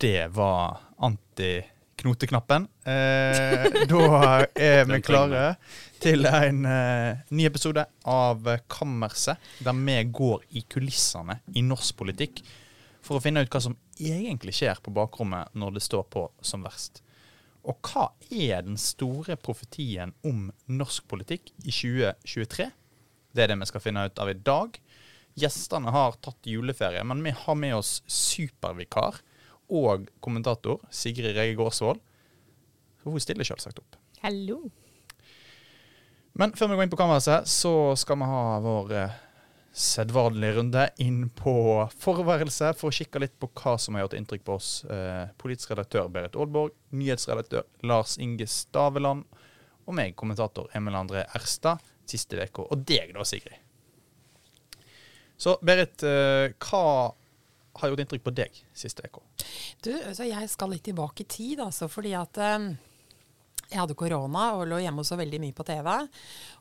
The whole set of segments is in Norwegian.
det var anti-knoteknappen. Eh, da er vi klare til en eh, ny episode av Kammerset, der vi går i kulissene i norsk politikk for å finne ut hva som egentlig skjer på bakrommet når det står på som verst. Og hva er den store profetien om norsk politikk i 2023? Det er det vi skal finne ut av i dag. Gjestene har tatt juleferie, men vi har med oss supervikar og kommentator Sigrid Rege Gårdsvold. Hun stiller selvsagt opp. Hallo. Men før vi går inn på kammerset, så skal vi ha vår eh, sedvanlige runde inn på forværelse for å kikke litt på hva som har gjort inntrykk på oss. Eh, politisk redaktør Berit Aalborg, nyhetsredaktør Lars Inge Staveland og meg, kommentator Emil André Erstad, siste uka. Og deg da, Sigrid. Så Berit, eh, hva har gjort inntrykk på deg siste uka? Du, så jeg skal litt tilbake i tid, altså, fordi at um jeg hadde korona og lå hjemme og så veldig mye på TV.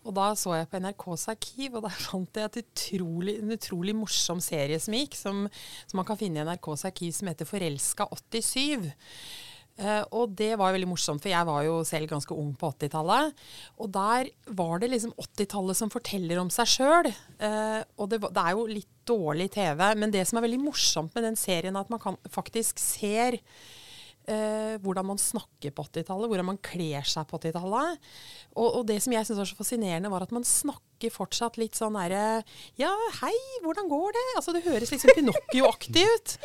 Og da så jeg på NRKs arkiv, og der fant jeg utrolig, en utrolig morsom serie som gikk, som, som man kan finne i NRKs arkiv, som heter Forelska 87. Uh, og det var veldig morsomt, for jeg var jo selv ganske ung på 80-tallet. Og der var det liksom 80-tallet som forteller om seg sjøl. Uh, og det, det, er jo litt dårlig TV, men det som er veldig morsomt med den serien, er at man kan, faktisk ser uh, hvordan man snakker på 80-tallet, hvordan man kler seg på 80-tallet. Og, og, det som jeg syns var så fascinerende, var at man snakker fortsatt litt sånn derre Ja, hei, hvordan går det? Altså Det høres liksom Pinocchio-aktig ut.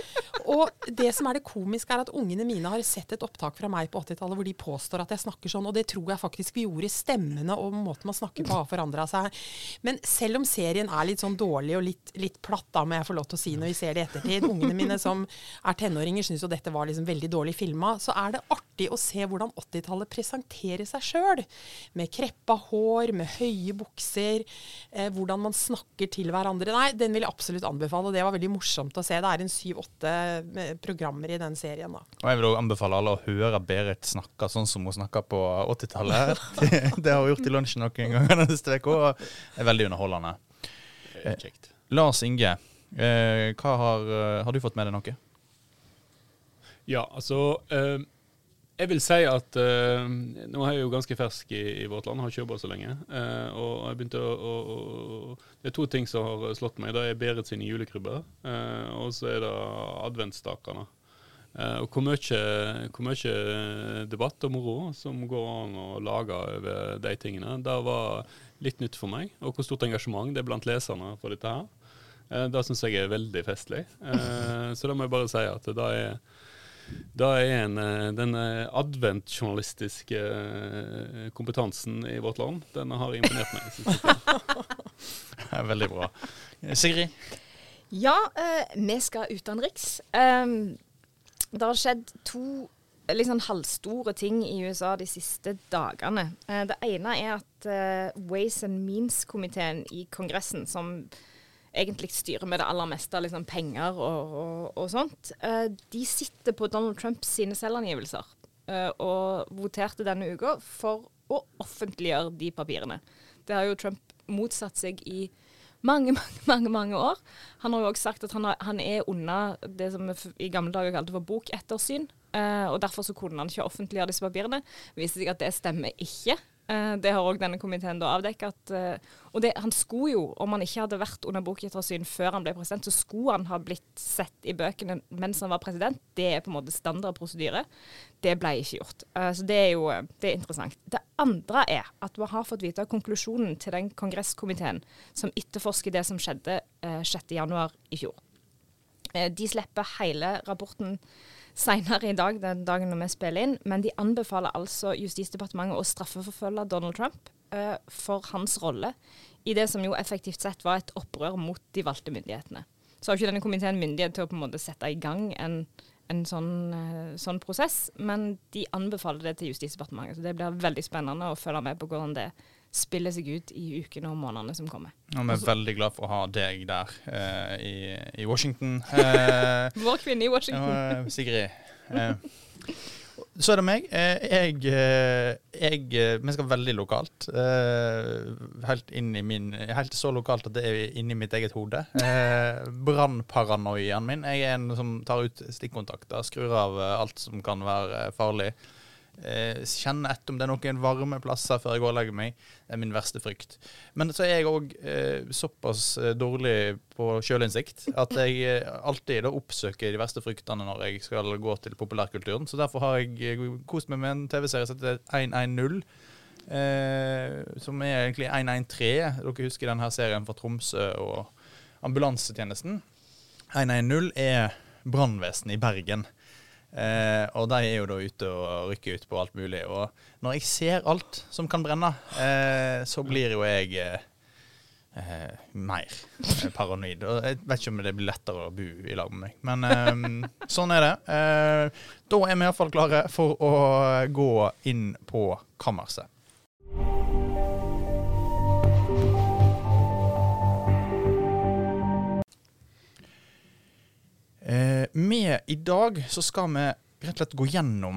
Og det som er det komiske, er at ungene mine har sett et opptak fra meg på 80-tallet hvor de påstår at jeg snakker sånn, og det tror jeg faktisk vi gjorde. Stemmene og måten man snakker på har forandra seg. Men selv om serien er litt sånn dårlig og litt, litt platt, da må jeg få lov til å si når vi ser det i ettertid Ungene mine som er tenåringer, syns jo dette var liksom veldig dårlig filma. Så er det artig å se hvordan 80-tallet presenterer seg sjøl. Med kreppa hår, med høye bukser, eh, hvordan man snakker til hverandre. Nei, den vil jeg absolutt anbefale. Det var veldig morsomt å se. Det er en syv-åtte eh, programmer i den serien. da. Og Jeg vil også anbefale alle å høre Berit snakke sånn som hun snakka på 80-tallet. det, det har hun gjort i lunsjen noen ganger neste uka, og er veldig underholdende. Eh, Lars Inge, eh, har, eh, har, du fått med deg noe? Ja, altså eh, jeg vil si at uh, Nå er jeg jo ganske fersk i, i vårt land, har ikke jobba så lenge. Uh, og jeg begynte å, å, å, Det er to ting som har slått meg. Det er Berit sine julekrybber, uh, og så er det adventsstakene. og hvor mye, debatt og moro som går an å lage over de tingene, det var litt nytt for meg. Og hvor stort engasjement det er blant leserne for dette her. det syns jeg er veldig festlig. så da må jeg bare si at det er da er en, eh, den eh, adventjournalistiske eh, kompetansen i vårt land, den har imponert meg. Veldig bra. Sigrid? Ja, eh, vi skal utenriks. Um, det har skjedd to litt sånn halvstore ting i USA de siste dagene. Det ene er at Ways and Means-komiteen i Kongressen, som egentlig styrer med det aller meste, liksom penger og, og, og sånt, uh, de sitter på Donald Trumps sine selvangivelser uh, og voterte denne uka for å offentliggjøre de papirene. Det har jo Trump motsatt seg i mange, mange mange, mange år. Han har jo også sagt at han, har, han er unna det som vi i gamle dager kalte for bokettersyn. Uh, og Derfor så kunne han ikke offentliggjøre disse papirene. Det viser seg at det stemmer ikke. Uh, det har òg denne komiteen da avdekket. uh, og det, han skulle jo, om han ikke hadde vært under bokettersyn før han ble president, så skulle han ha blitt sett i bøkene mens han var president. Det er på en måte standard prosedyre. Det ble ikke gjort. Uh, så det er jo det er interessant. Det andre er at vi har fått vite konklusjonen til den kongresskomiteen som etterforsker det som skjedde uh, 6.1 i fjor. de slipper hele rapporten senere i dag, den dagen når vi spiller inn. Men de anbefaler altså Justisdepartementet å straffeforfølge Donald Trump uh, for hans rolle i det som jo effektivt sett var et opprør mot de valgte myndighetene. Så har ikke denne komiteen myndighet til å på en måte sette i gang en, en sånn, uh, sånn, prosess, men de anbefaler det til Justisdepartementet. Så det blir veldig spennende å følge med på hvordan det spiller seg ut i ukene og månedene som kommer. Og vi er Også, veldig glad for å ha deg der eh, i, i, Washington. Eh, Vår kvinne i Washington. Eh, Sigrid. Eh, så er det meg. Eh, jeg, eh, jeg Vi skal veldig lokalt. Helt inn i min Helt så lokalt at det er inni mitt eget hode. Brannparanoiaen min. Jeg er en som tar ut stikkontakter, skrur av alt som kan være farlig. Eh, Kjenner etter om det er noen varme plasser før jeg går og legger meg. Det er min verste frykt. Men så er jeg òg eh, såpass eh, dårlig på sjølinnsikt at jeg eh, alltid da oppsøker de verste fryktene når jeg skal gå til populærkulturen. Så derfor har jeg kost meg med en TV-serie som heter 110. Eh, som er egentlig 113. Dere husker denne serien fra Tromsø og ambulansetjenesten. 110 er brannvesenet i Bergen. Eh, og de er jo da ute og rykker ut på alt mulig. Og når jeg ser alt som kan brenne, eh, så blir jo jeg eh, eh, mer eh, paranoid. Og jeg vet ikke om det blir lettere å bo i lag med meg. Men eh, sånn er det. Da er vi iallfall klare for å gå inn på kammerset. Med I dag så skal vi rett og slett gå gjennom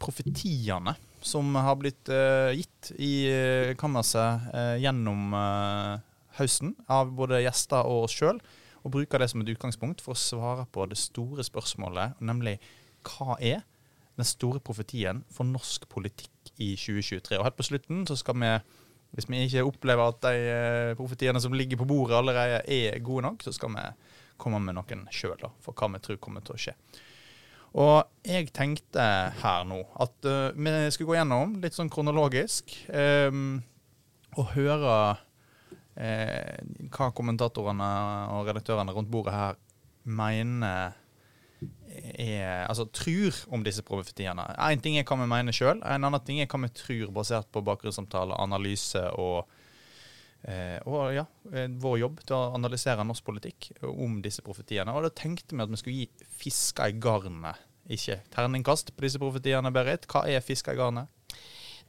profetiene som har blitt uh, gitt i eh, kammerset uh, gjennom uh, høsten av både gjester og oss sjøl, og bruke det som et utgangspunkt for å svare på det store spørsmålet, nemlig hva er den store profetien for norsk politikk i 2023? Og helt på slutten så skal vi hvis vi ikke opplever at de profetiene som ligger på bordet allerede er gode nok, så skal vi komme med noen sjøl, for hva vi tror kommer til å skje. Og jeg tenkte her nå at uh, vi skulle gå gjennom litt sånn kronologisk um, og høre uh, hva kommentatorene og redaktørene rundt bordet her mener er, altså tror om disse profetiene. Én ting er hva vi mener sjøl, en annen ting er hva vi tror basert på bakgrunnssamtale, analyse og Eh, og ja, eh, vår jobb til å analysere norsk politikk om disse profetiene. Og da tenkte vi at vi skulle gi fiska i garnet, ikke terningkast på disse profetiene, Berit. Hva er fiska i garnet?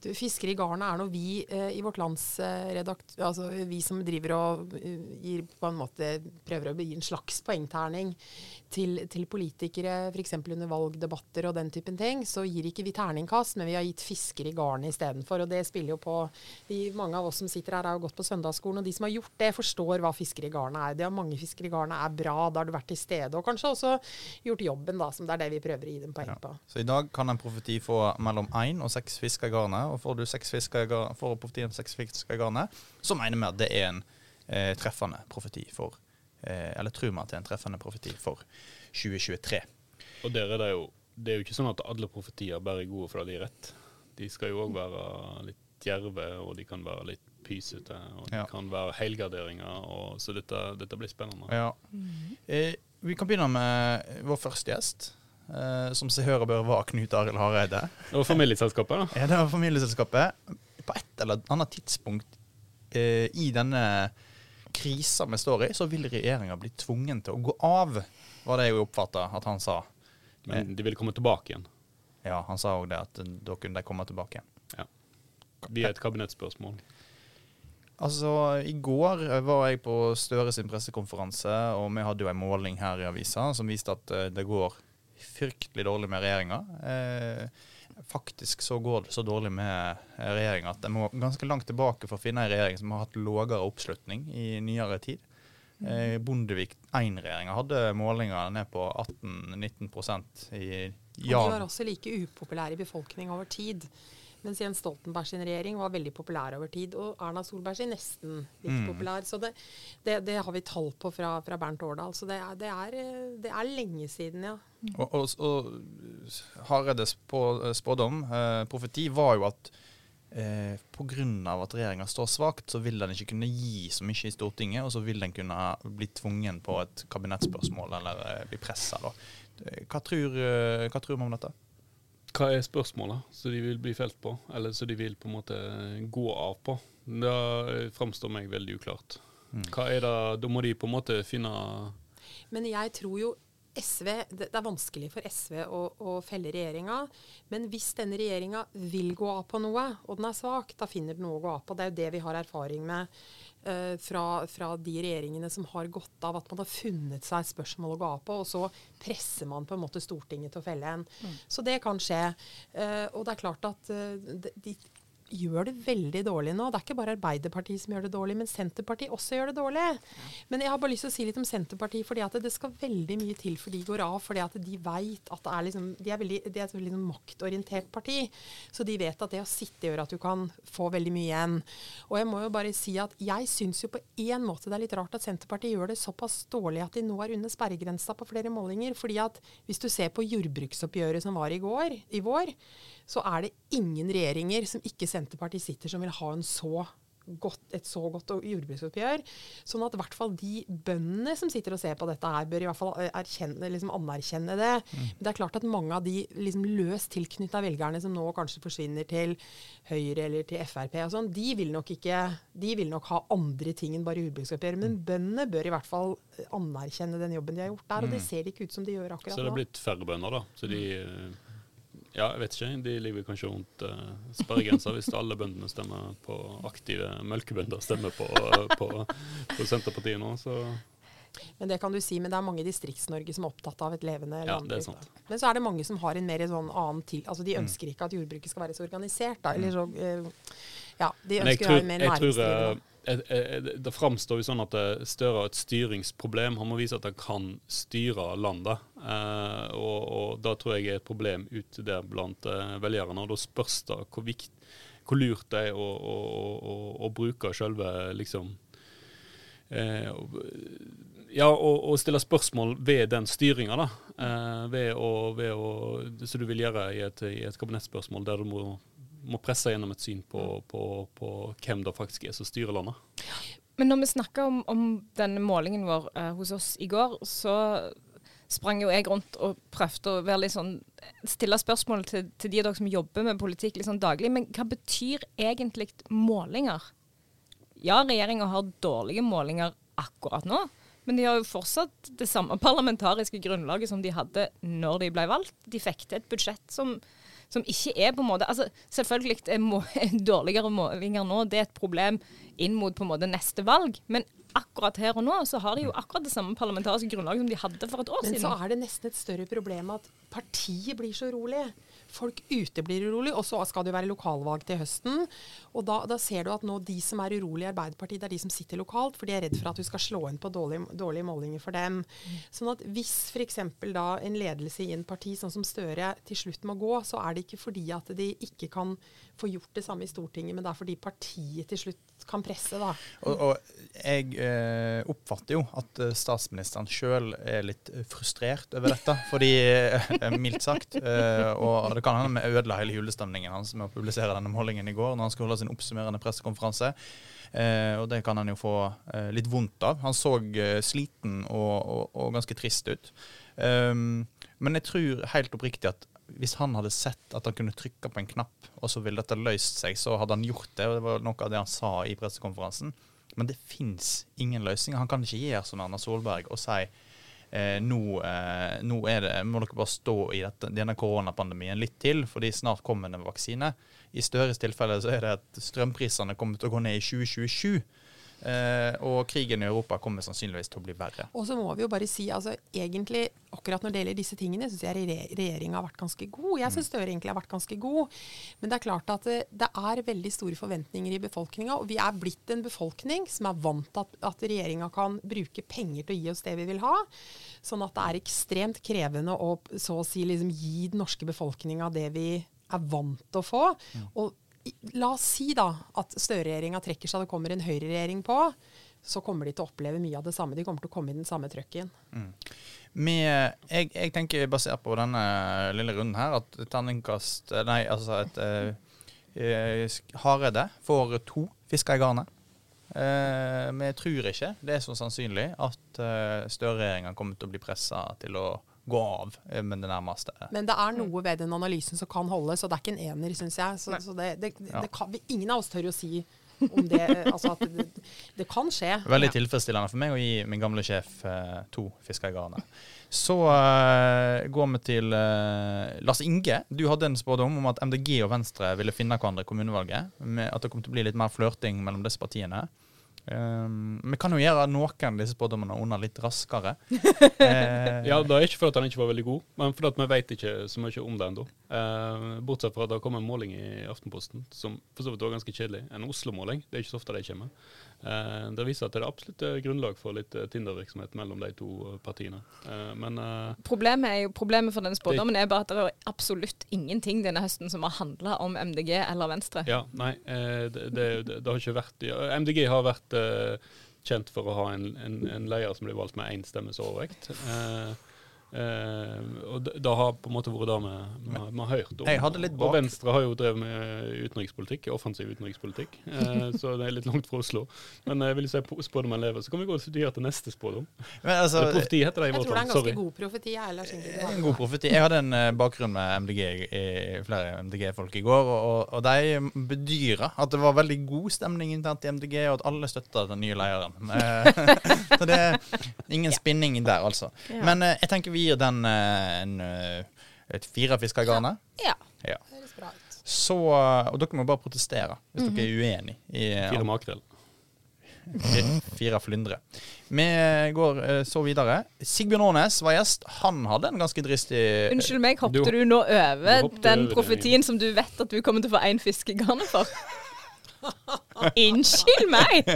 Du, fisker i garnet er nå vi eh, i vårt lands eh, redakt... Altså vi som driver og uh, gir på en måte prøver å gi en slags poengterning til, til politikere, f.eks. under valgdebatter og den typen ting, så gir ikke vi terningkast, men vi har gitt fisker i garnet istedenfor. Og det spiller jo på de, Mange av oss som sitter her, har jo gått på søndagsskolen, og de som har gjort det, forstår hva fisker i garnet er. Det har mange fisker i garnet er bra, da har du vært til stede, og kanskje også gjort jobben, da, som det er det vi prøver å gi dem poeng på. Så i dag kan en profeti få mellom én og seks fisker i garnet. Og får du seks fisker i garnet, får om seks fisker i garnet, så mener vi at det er en eh, treffende profeti for eh, Eller tror vi at det er en treffende profeti for 2023. Og der er det jo Det er jo ikke sånn at alle profetier bare er gode fordi de er rett. De skal jo òg være litt djerve, og de kan være litt pysete, og de Ja. kan være helgarderinger. Og, så dette, dette blir spennende. Ja. Eh, vi kan begynne med vår første gjest, som seg hør og bør var Knut Arild Hareide. var familieselskapet, da. Ja, det var familieselskapet. På et eller annet tidspunkt eh, i denne krisa vi står i, så vil regjeringa bli tvungen til å gå av, var det jeg oppfatta at han sa. Men de vil komme tilbake igjen Ja, han sa òg det, at da kunne de komme tilbake igjen. via et kabinettspørsmål. Altså, I går var jeg på Støre sin pressekonferanse, og vi hadde jo en måling her i avisa som viste at eh, det går fryktelig dårlig med regjeringa. Eh, faktisk så går det så dårlig med regjeringa at jeg må ganske langt tilbake for å finne en regjering som har hatt lavere oppslutning i nyere tid. Eh, Bondevik I-regjeringa hadde målinger ned på 18-19 i Og ja. de var også like upopulære i befolkningen over tid. Mens Jens Stoltenberg sin regjering var veldig populær over tid, og Erna Solberg sin nesten litt Mm. populær. Så det, det, det har vi tall på fra, fra Bernt Årdal. Så det er, det, er, eh, det er lenge siden, ja. Og, og, og Hareides på- spådom, eh, profeti, var jo at eh, pga. at regjeringa står svakt, så vil den ikke kunne gi så mye i Stortinget, og så vil den kunne bli tvungen på et kabinettspørsmål eller eh, bli pressa. Eh, Hva tror, eh, hva tror vi om dette? Hva er spørsmålet som de vil bli felt på, eller som de vil på en måte gå av på? Det framstår meg veldig uklart. Mm. Hva er det, Da må de på en måte finne Men jeg tror jo SV, det, er vanskelig for SV å, å felle regjeringa. Men hvis denne regjeringa vil gå av på noe, og den er svak, da finner den noe å gå av på. Det er jo det vi har erfaring med eh, fra, fra de regjeringene som har gått av. At man har funnet seg et spørsmål å gå av på, og så presser man på en måte Stortinget til å felle en. Så det kan skje. Eh, og det er klart at eh, de gjør det veldig dårlig nå. Det er ikke bare Arbeiderpartiet som gjør det dårlig, men Senterpartiet også gjør det dårlig. Men jeg har bare lyst til å si litt om Senterpartiet, fordi at det skal veldig mye til for de går av. fordi at de vet at det er liksom, de er, veldig, de er et veldig sånn maktorientert parti. Så de vet at det å sitte gjør at du kan få veldig mye igjen. Og jeg må jo bare si at jeg syns jo på én måte det er litt rart at Senterpartiet gjør det såpass dårlig at de nå er under sperregrensa på flere målinger. fordi at hvis du ser på jordbruksoppgjøret som var i går, i vår, så er det ingen regjeringer som ikke Senterpartiet sitter som vil ha en så godt, et så godt jordbruksoppgjør. Sånn at i hvert fall de bøndene som sitter og ser på dette her, bør i hvert fall erkjenne, liksom anerkjenne det. Men det er klart at mange av de liksom løst tilknytta velgerne som nå kanskje forsvinner til Høyre eller til Frp og sånn, de vil nok ikke De vil nok ha andre ting enn bare jordbruksoppgjør. Men bøndene bør i hvert fall anerkjenne den jobben de har gjort der, og det ser ikke ut som de gjør akkurat nå. Så det er blitt færre bønder, da. Så de eh, Ja, jeg vet ikke. De ligger kanskje rundt uh, sperregrensa hvis alle bøndene stemmer på aktive melkebønder stemmer på, på, på Senterpartiet nå, så Men det kan du si, men det er mange i Distrikts-Norge som er opptatt av et levende Ja, landbruk. Men så er det mange som har en mer sånn annen til... Altså de ønsker ikke at jordbruket skal være så organisert, da. Eller så eh, Ja, de ønsker å ha være mer jeg Det framstår jo sånn at eh, Støre har et styringsproblem. Han må vise at han kan styre landet. Eh, og, og da tror jeg er et problem ute der blant eh, velgerne. Og da spørs det hvor, vikt, hvor lurt det er å, å, å, å bruke selve liksom eh, ja, og, og stille spørsmål ved den styringa, da. Eh, ved å, ved å, som du vil gjøre i et, i et kabinettspørsmål, der du må, må presse gjennom et syn på, på, på hvem det faktisk er som styrer landet. Men når vi snakka om, om denne målingen vår eh, hos oss i går, så sprang jo jeg rundt og prøvde å være litt sånn, stille spørsmål til, til de av dere som jobber med politikk sånn daglig. Men hva betyr egentlig målinger? Ja, regjeringa har dårlige målinger akkurat nå. Men de har jo fortsatt det samme parlamentariske grunnlaget som de hadde når de ble valgt. De fikk til et budsjett som, som ikke er på en måte altså Selvfølgelig er må, dårligere målinger nå det er et problem inn mot på en måte neste valg. Men akkurat her og nå så har de jo akkurat det samme parlamentariske grunnlaget som de hadde for et år Men siden. så er det nesten et større problem at partiet blir så urolig. Folk ute blir urolig, og så skal det jo være lokalvalg til høsten. Og da, da ser du at nå de som er urolige i Arbeiderpartiet, det er de som sitter lokalt, for de er redd for at du skal slå inn på dårlige, dårlige målinger for dem. Sånn at hvis f.eks. da en ledelse i en parti sånn som Støre til slutt må gå, så er det ikke fordi at de ikke kan få gjort det samme i Stortinget, men det er fordi partiet til slutt kan presse, da. Og, og jeg eh, oppfatter jo at eh, statsministeren sjøl er litt eh, frustrert over dette. Fordi, eh, mildt sagt. Eh, og det kan hende vi ødela hele julestemningen hans med å publisere denne målingen i går, når han skulle holde sin oppsummerende pressekonferanse. Eh, og det kan han jo få litt vondt av. Han så sliten og, og, og ganske trist ut. Um, men jeg tror helt oppriktig at hvis han hadde sett at han kunne trykke på en knapp, og så ville dette løst seg, så hadde han gjort det. og Det var noe av det han sa i pressekonferansen. Men det fins ingen løsning. Han kan ikke gjøre som Erna Solberg og si eh, nå, eh, nå det, må dere bare stå i dette, denne koronapandemien litt til, fordi snart kommer det en vaksine. I Støres tilfelle så er det at strømprisene kommer til å gå ned i 2027. Eh, og krigen i Europa kommer sannsynligvis til å bli verre. Og så må vi jo bare si, altså egentlig, akkurat når det gjelder disse tingene, syns jeg re regjeringa har vært ganske god. Jeg syns Støre egentlig har vært ganske god. Men det er klart at det, det er veldig store forventninger i befolkninga. Og vi er blitt en befolkning som er vant til at, at regjeringa kan bruke penger til å gi oss det vi vil ha. Sånn at det er ekstremt krevende å så å si liksom gi den norske befolkninga det vi er vant til å få. Og i- La oss si da at Støre-regjeringa trekker seg, det kommer en høyreregjering på. Så kommer de til å oppleve mye av det samme. De kommer til å komme i den samme trøkken. Med, jeg, jeg tenker basert på denne lille runden her at terningkast Nei, altså et eh, eh, Hareide får to fisker i garnet. Eh, jeg tror ikke det er så sannsynlig at uh, Støre-regjeringa kommer til å bli pressa til å gå av eh, med det nærmeste. Men det er noe ved den analysen som kan holde, så det er ikke en ener, syns jeg. Så, så det, det, Ja. det kan, ingen av oss tør å si om det Altså at det, det kan skje. Veldig tilfredsstillende for meg å gi min gamle sjef eh, to fisker i garnet. Så uh, går vi til uh, Lars Inge. Du hadde en spådom om at MDG og Venstre ville finne hverandre i kommunevalget. Med at det kom til å bli litt mer flørting mellom disse partiene. Um, vi kan jo gjøre noen av disse spådommene under litt raskere. Eh, Ja, det er ikke fordi han ikke var veldig god, men fordi at vi vet ikke så mye om det ennå. Eh, bortsett fra at det kom en måling i Aftenposten som for så vidt var ganske kjedelig. En Oslo-måling. Det er ikke så ofte de kommer. Eh, det viser at det er absolutt eh, grunnlag for litt eh, Tinder-virksomhet mellom de to partiene. Eh, men Problemet, er jo, problemet for denne spådommen er bare at det er absolutt ingenting denne høsten som har handla om MDG eller Venstre. ja, nei, eh, det, det, det, har ikke vært MDG har vært kjent for å ha en, en, en leder som blir valgt med én stemmes overvekt. Eh, og det, har på en måte vært det vi har- hørt om. Og Venstre har jo drevet med utenrikspolitikk, offensiv utenrikspolitikk, eh, så det er litt langt fra Oslo. Men jeg vil si spådom spådommen lever. Så kan vi gå og studere til neste spådom. men altså, profeti heter det i Jeg tror det er en ganske god profeti. jeg, Lars har. En god profeti. Jeg hadde en eh, bakgrunn med MDG, i, flere MDG-folk i går, og, og de bedyra at det var veldig god stemning internt i MDG, og at alle støtta den nye lederen. Eh, Så det er ingen spinning der, altså. Ja. Men eh, jeg tenker vi gir den eh, en, eh, et fire fisker i garnet. Ja. Ja. Høres bra ut. Så, eh, og dere må bare protestere hvis Mhm. dere er uenig i eh, Fire makrell. Fire flyndre. Vi går så videre. Sigbjørn Aanes var gjest. Han hadde en ganske dristig Unnskyld meg, hoppet Du- du, nå over du den profetien som du vet at du kommer til å få én fisk i garnet for? Unnskyld meg!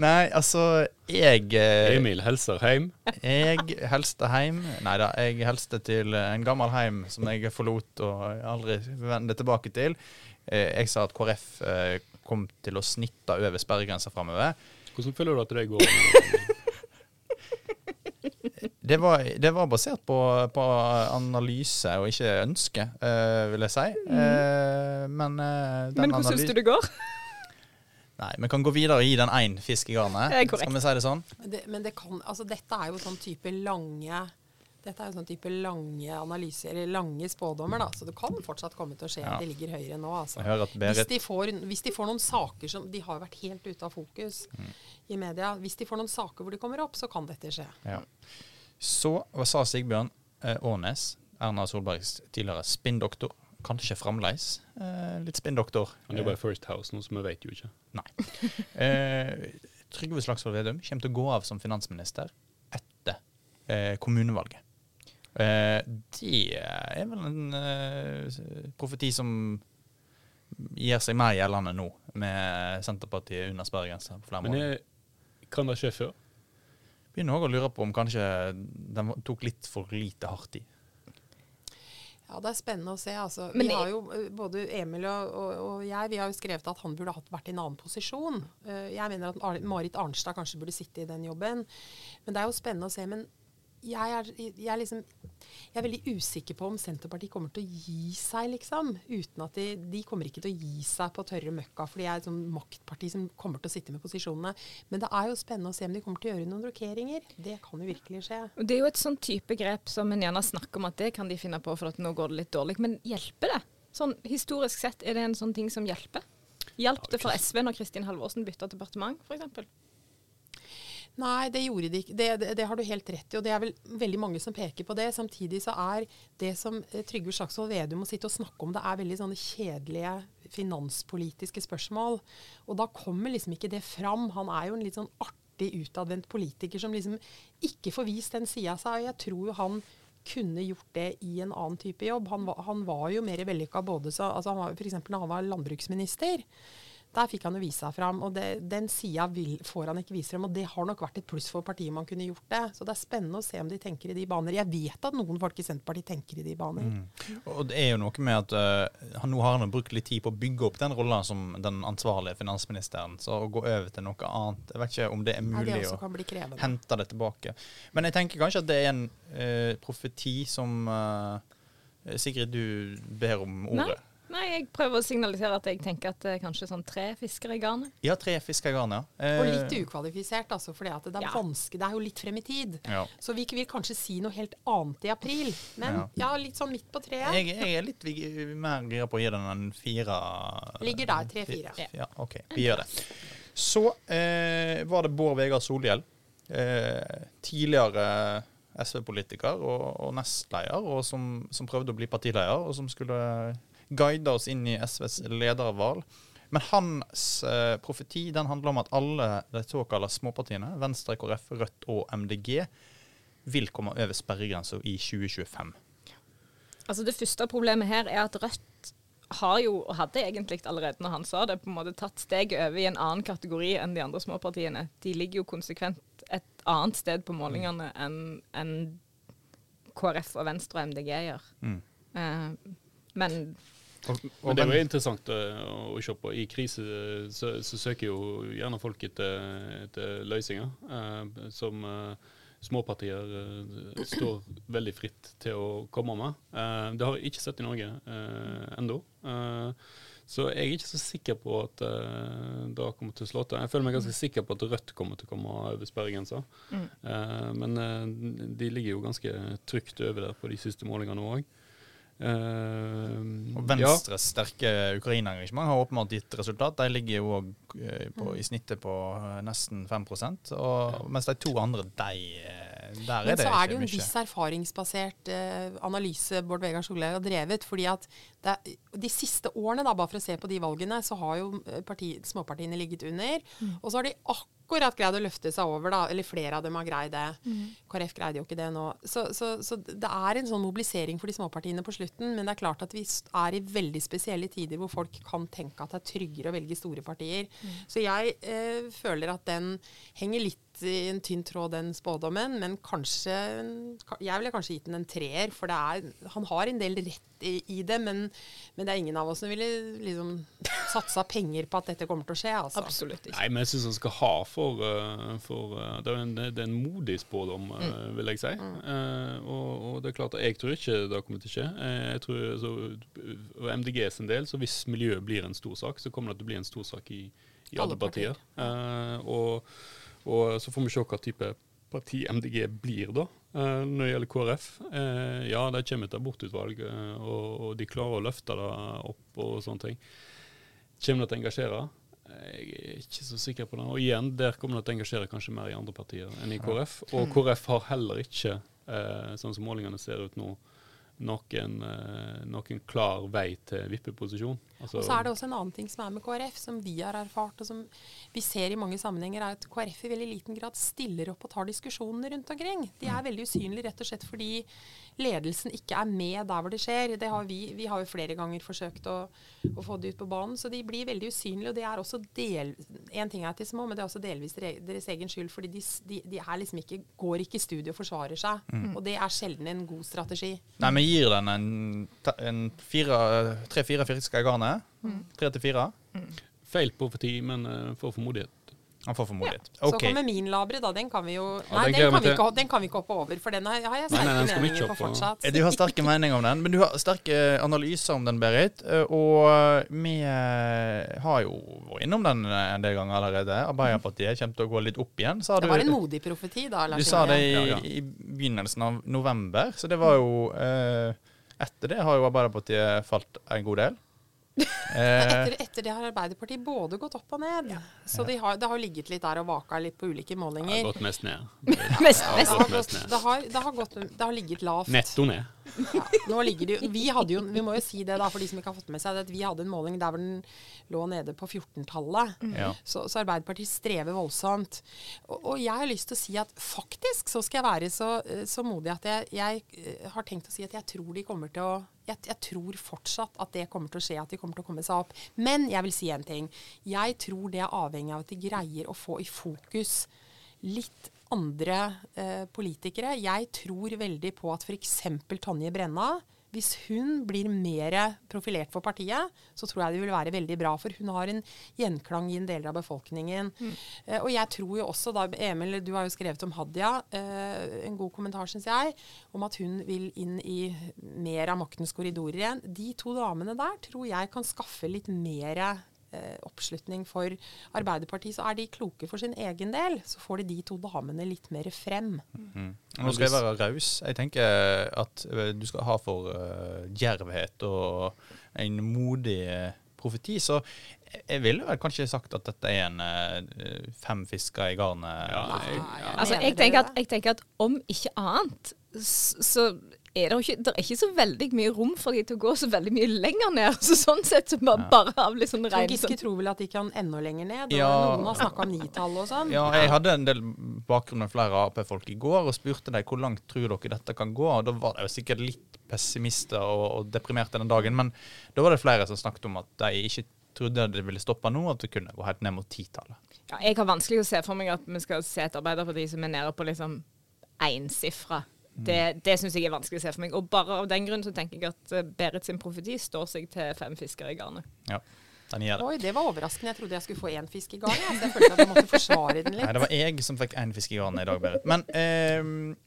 Nei, altså Jeg eh, Emil helser hjem. Jeg helste hjem Nei da, jeg helste til en gammel heim som jeg forlot og aldri vende tilbake til. Eh, Jeg sa at KrF eh, kom til å snitte over sperregrensa framover. Hvordan føler du at det går? Det var, det var basert på, på analyse og ikke ønske, uh, vil jeg si. Eh, men uh, den Men hvordan syns du det går? Nei, vi kan gå videre og gi den én fisk i garnet. Skal vi si det sånn? Det, men det kan, altså dette er jo sånn type lange dette er jo sånn type lange analyser, eller lange spådommer, da. Så det kan fortsatt komme til å skje Ja. at de ligger høyere nå, altså. Hvis de, får, hvis de får noen saker som De har vært helt ute av fokus Mm. i media. Hvis de får noen saker hvor de kommer opp, så kan dette skje. ja. Så hva sa Sigbjørn eh, Aanes, Erna Solbergs tidligere spinndoktor. Kanskje fremdeles eh, litt spinndoktor. Han jobber i First House nå, så vi vet jo ikke. Eh, Trygve Slagsvold Vedum kommer til å gå av som finansminister etter eh, kommunevalget. Eh, det er vel en eh, profeti som gir seg mer gjeldende nå, med Senterpartiet under sperregrensa på flere Men måneder. jeg, kan det skje før? Begynner også å lure på om kanskje den tok litt for lite hardt i. Ja, det er spennende å se. Altså, vi har jo, eh, både Emil og, og, og jeg vi har jo skrevet at han burde hatt vært i en annen posisjon. Eh, jeg mener at Marit Arnstad kanskje burde sitte i den jobben. Men det er jo spennende å se. Men jeg er, jeg er, liksom, jeg er veldig usikker på om Senterpartiet kommer til å gi seg, liksom. Uten at de, de kommer ikke til å gi seg på tørre møkka, for de er et sånn maktparti som kommer til å sitte med posisjonene. Men det er jo spennende å se om de kommer til å gjøre noen rokeringer. Det kan jo virkelig skje. Det er jo et sånn type grep som en gjerne snakker om at det kan de finne på for at nå går det litt dårlig. Men hjelper det? Sånn Historisk sett, er det en sånn ting som hjelper? Hjalp det for SV når Kristin Halvorsen bytta departement, f.eks.? Nei, det gjorde de ikke. Det, det, det har du helt rett i, og det er vel veldig mange som peker på det. Samtidig så er det som eh, Trygve Slagsvold Vedum må sitte og snakke om, det er veldig sånne kjedelige finanspolitiske spørsmål. Og da kommer liksom ikke det fram. Han er jo en litt sånn artig utadvendt politiker som liksom ikke får vist den sida av seg. Og jeg tror jo han kunne gjort det i en annen type jobb. Han var, han var jo mer vellykka både så altså han var, for eksempel når han var landbruksminister. Der fikk han jo vise seg fram, og det, den sida får han ikke vise frem. Og det har nok vært et pluss for partiet om han kunne gjort det. Så det er spennende å se om de tenker i de baner. Jeg vet at noen folk i Senterpartiet tenker i de baner. Og det er jo noe med at uh, han nå har han brukt litt tid på å bygge opp den rolla som den ansvarlige finansministeren. Så å gå over til noe annet Jeg vet ikke om det er Nei, mulig det å hente det tilbake. Men jeg tenker kanskje at det er en uh, profeti som uh, Sigrid, du ber om ordet. Nei, jeg prøver å signalisere at jeg tenker at det er kanskje sånn tre fiskere i garnet. Ja, tre fisker i garnet. ja. Og Eh, litt ukvalifisert, altså, for det, er Ja. vanskelig. Det er jo litt frem i tid. Ja. Så vi vil kanskje si noe helt annet i april. Men Ja. ja, litt sånn midt på treet. jeg, jeg er litt mer gira på å gi den en fire. Ligger der, tre-fire. Ja, OK. Vi gjør det. Så eh, var det Bård Vegar Solhjell. Eh, tidligere SV-politiker og, og nestleder, og som, som prøvde å bli partileder, og som skulle guide oss inn i SVs ledervalg. Men hans eh, profeti den handler om at alle de såkalte småpartiene, Venstre, KrF, Rødt og MDG, vil komme over sperregrensa i 2025. Altså Det første problemet her er at Rødt har jo, og hadde egentlig allerede når han sa det, på en måte tatt steget over i en annen kategori enn de andre småpartiene. De ligger jo konsekvent et annet sted på målingene enn en KrF og Venstre og MDG gjør. Mm. Eh, men Og, og Men det er jo interessant eh, å, å se på. I krise eh, så, så søker jo gjerne folk etter, etter løsninger eh, som eh, småpartier eh, står veldig fritt til å komme med. Eh, det har jeg ikke sett i Norge eh, ennå. Eh, så jeg er ikke så sikker på at uh, det kommer til å slå til. Jeg føler meg ganske sikker på at Rødt kommer til å komme over sperregrensa. Mm. Eh, men de ligger jo ganske trygt over der på de siste målingene òg. Og Venstres sterke Ukraina-engasjement har åpenbart gitt resultat. De ligger jo òg i snittet på eh, nesten 5 og, Mens de to andre, de eh, Der Men er det så er det jo ikke en mye. viss erfaringsbasert uh, analyse Bård Vegar Solhjell har drevet. fordi at det, de siste årene, da, bare for å se på de valgene, så har jo eh, parti, småpartiene ligget under. Og så har de akkurat greid å løfte seg over, da. Eller flere av dem har greid det. KrF greide jo ikke det nå. Så, så, så det er en sånn mobilisering for de småpartiene på slutten. Men det er klart at vi er i veldig spesielle tider hvor folk kan tenke at det er tryggere å velge store partier. Så jeg eh, føler at den henger litt i en tynn tråd, den spådommen. Men kanskje Jeg ville kanskje gitt den en treer, for det er, han har en del rett i, i det. Men, men det er ingen av oss som ville liksom satsa penger på at dette kommer til å skje. Altså. absolutt ikke. Nei, men jeg syns han skal ha for, eh, for eh, det, er en, det er en modig spådom, mm. vil jeg si. Eh, og, og det er klart jeg tror ikke det kommer til å skje. Eh, jeg tror så, Og MDG sin del, så hvis miljøet blir en stor sak, så kommer det til å bli en stor sak i, i alle, Alle partier. partier. Eh, og, og så får vi se hva type parti MDG blir da, eh, når det gjelder KrF. Eh, ja, det kommer et abortutvalg, eh, og, de klarer å løfte det opp og sånne ting. Kommer det til å engasjere? Jeg er ikke så sikker på det. Og igjen, der kommer det til å engasjere kanskje mer i andre partier enn i KrF. Og KrF har heller ikke, sånn som målingene ser ut nå, noen, eh, noen klar vei til vippeposisjon. Altså, Og så er det også en annen ting som er med KrF, som vi har erfart, og som vi ser i mange sammenhenger, er at KrF i veldig liten grad stiller opp og tar diskusjonene rundt omkring. De er veldig usynlige rett og slett fordi ledelsen ikke er med der hvor det skjer. Det har vi, vi har jo flere ganger forsøkt å, å få det ut på banen, så de blir veldig usynlige. Og det er også del... En ting er til er små, men det er også delvis deres egen skyld, fordi de, de, de er liksom ikke, går ikke i studio og forsvarer seg. Og det er sjelden en god strategi. Nei, vi gir den en, en fire- tre-fire fisker i garnet. Tre til fire. Feil profeti, men uh, for formodighet. Han får formodet. Så OK. kommer min labre, da. Den kan vi jo Ja, Nei, den den, kan vi ikke, den kan vi ikke hoppe over, for den har, har jeg Nei, nei, sterke vi ikke meninger på fortsatt. Du har sterke meninger om den, men du har sterke analyser om den, Berit. Eh, Og vi eh, har jo vært innom den en del ganger allerede. Arbeiderpartiet kommer til å gå litt opp igjen, sa du. Det var en modig profeti, da. Lars Du sa det i, Ja, ja. i begynnelsen av november, så det var jo eh, Etter det har jo Arbeiderpartiet falt en god del. Eh, Etter, etter det har Arbeiderpartiet både gått opp og ned. Så de har, det har ligget litt der og vaka litt på ulike Det har målinger. gått mest ned. Det har, gått mest ned. det, har, det, har gått, det har ligget lavt. Netto ned. Ja, nå ligger det jo, vi, hadde jo, vi må jo si det da, for de som ikke har fått med seg det, at vi hadde en måling der hvor den lå nede på 14-tallet. ja. Så, så Arbeiderpartiet strever voldsomt. Og, og jeg har lyst til å si at faktisk så skal jeg være så, eh, så modig at jeg, jeg eh, har tenkt å si at jeg tror de kommer til å jeg, jeg tror fortsatt at det kommer til å skje, at de kommer til å komme seg opp. Men jeg vil si en ting. Jeg tror det er avhengig av at de greier å få i fokus litt andre eh, politikere. Jeg tror veldig på at f.eks. Tonje Brenna Hvis hun blir mer profilert for partiet, så tror jeg det vil være veldig bra. For hun har en gjenklang i en del av befolkningen. Eh, og jeg tror jo også da, Emil, du har jo skrevet om Hadia, eh, en god kommentar syns jeg, om at hun vil inn i mer av maktens korridorer igjen. De to damene der tror jeg kan skaffe litt mer oppslutning for Arbeiderpartiet. Så er de kloke for sin egen del, så får de de to damene litt mer frem. Mm. Nå skal jeg være raus. Jeg tenker at eh, du skal ha for uh, djervhet og en modig eh, profeti. Så jeg- jeg ville vel kanskje sagt at dette er en uh, fem fisker i garnet. Ja, jeg, Ja, Altså, jeg tenker, at, jeg tenker at om ikke annet, så er det, ikke, det er ikke så veldig mye rom for de til å gå så veldig mye lenger ned. Så sånn sett så bare, bare av litt sånn rein Giske sånn. tror vel at de kan enda lenger ned. Ja. Noen har snakka om nitall og sånn. Ja, jeg hadde en del bakgrunn med flere Ap-folk i går og spurte dem hvor langt tror dere dette kan gå. og Da var det jo sikkert litt pessimister og, og deprimerte den dagen, men da var det flere som snakket om at de ikke trodde det ville stoppe nå, at det kunne gå helt ned mot titallet. Ja, jeg har vanskelig å se for meg at vi skal se et Arbeiderparti som er nede på liksom énsifra. Det, det syns jeg er vanskelig å se for meg. Og bare av den grunn så tenker jeg at eh, Berit sin profeti står seg til fem fiskere i garnet. Ja, den gjør det. Oi, det var overraskende. Jeg trodde jeg skulle få én fisk i garnet. Ja, jeg følte at jeg måtte forsvare den litt. Nei, det var jeg som fikk én fisk i garnet i dag, Berit. Men eh,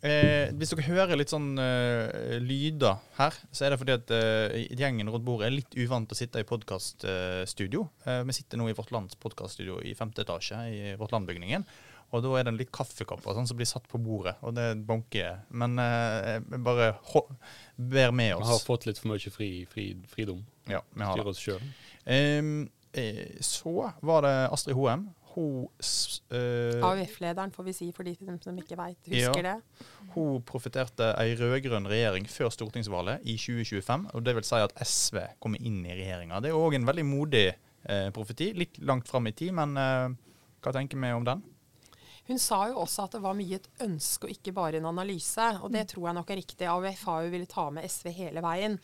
eh, hvis dere hører litt sånn eh, lyder her, så er det fordi at eh, gjengen rundt bordet er litt uvant til å sitte i podkaststudio. Eh, vi sitter nå i Vårt Lands podkaststudio i femte etasje i Vårt Land-bygningen. Og da er det litt kaffekopper sånn, som blir satt på bordet, og det banker. Men eh, jeg bare ho med med vi har fått litt for mye fri, fri, fridom. Ja, vi har det. Oss sjøl. Ehm, eh, så var det Astrid Hoem. Hun eh, AUF-lederen, får vi si for de som ikke veit, husker Ja. det. Hun profeterte ei rød-grønn regjering før stortingsvalget i 2025. og Det vil si at SV kommer inn i regjeringa. Det er òg en veldig modig eh, profeti. Litt langt fram i tid, men eh, hva tenker vi om den? Hun sa jo også at det var mye et ønske og ikke bare en analyse. Og det tror jeg nok er riktig. AUF har jo villet ta med SV hele veien.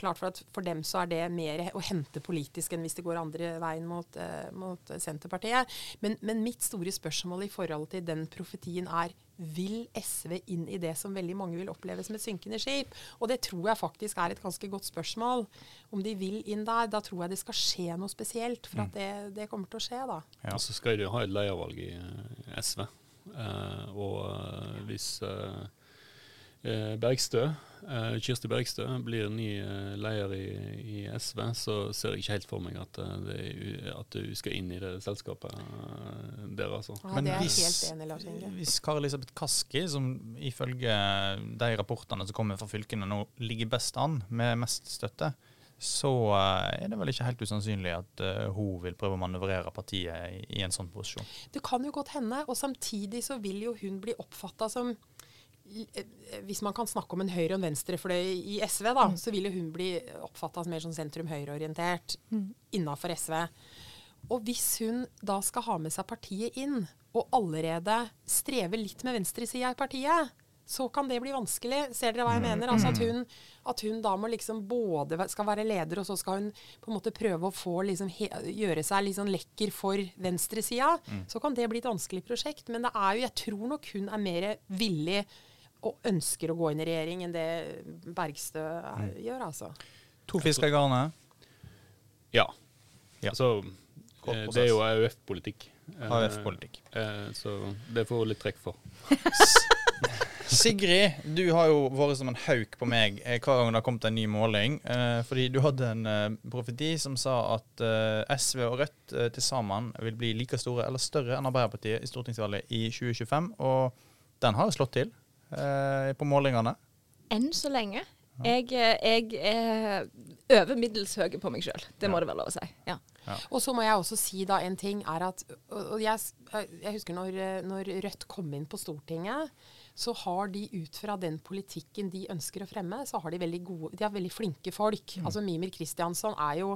Klart For at for dem så er det mer å hente politisk enn hvis det går andre veien mot, uh, mot Senterpartiet. Men, men mitt store spørsmål i forhold til den profetien er vil SV inn i det som veldig mange vil oppleve som et synkende skip? Og det tror jeg faktisk er et ganske godt spørsmål. Om de vil inn der, da tror jeg det skal skje noe spesielt. For at det, det kommer til å skje, da. Ja. Så skal de ha et leiervalg i eh, SV. Eh, og eh, hvis eh, Bergstø, eh, Kirsti Bergstø blir ny eh, leder i, i SV, så ser jeg ikke helt for meg at, eh, det at du skal inn i det selskapet eh, der, altså. Ja, Men hvis- helt enig. Hvis Kari Elisabeth Kaski, som ifølge de rapportene som kommer fra fylkene nå, ligger best an med mest støtte, så eh, er det vel ikke helt usannsynlig at eh, hun vil prøve å manøvrere partiet i, en sånn posisjon. Det kan jo godt hende, og samtidig så vil jo hun bli oppfatta som eh, Hvis man kan snakke om en høyre og en venstre for det i SV, da, så vil jo hun bli oppfatta mer som sentrum-høyreorientert mm. innafor SV. Og hvis hun da skal ha med seg partiet inn, og allerede streve litt med venstresida i partiet, så kan det bli vanskelig. Ser dere hva jeg mener? Altså at hun, at hun da må liksom både skal være leder, og så skal hun på en måte prøve å få liksom he, gjøre seg litt sånn lekker for venstresida. Så kan det bli et vanskelig prosjekt. Men det er jo, jeg tror nok hun er mer villig og ønsker å gå inn i regjering enn det Bergstø er, gjør, altså. To fisker i garnet. Ja. Ja. Så eh, det er jo AUF-politikk. Eh, AUF-politikk. eh, så det får hun litt trekk for. Sigrid, du har jo vært som en hauk på meg eh, hver gang det har kommet en ny måling. Eh, fordi du hadde en eh, profeti som sa at eh, SV og Rødt eh, til sammen vil bli like store eller større enn Arbeiderpartiet i stortingsvalget i 2025. Og den har jo slått til eh, på målingene. Enn så lenge. Jeg, eh, jeg er over middels høy på meg sjøl. Det må det være lov å si. Ja. Og så må jeg også si da en ting er at og jeg, jeg husker når, eh, når Rødt kom inn på Stortinget, så har de ut fra den politikken de ønsker å fremme, så har de veldig gode, de har veldig flinke folk. Altså Mimir Kristiansson er jo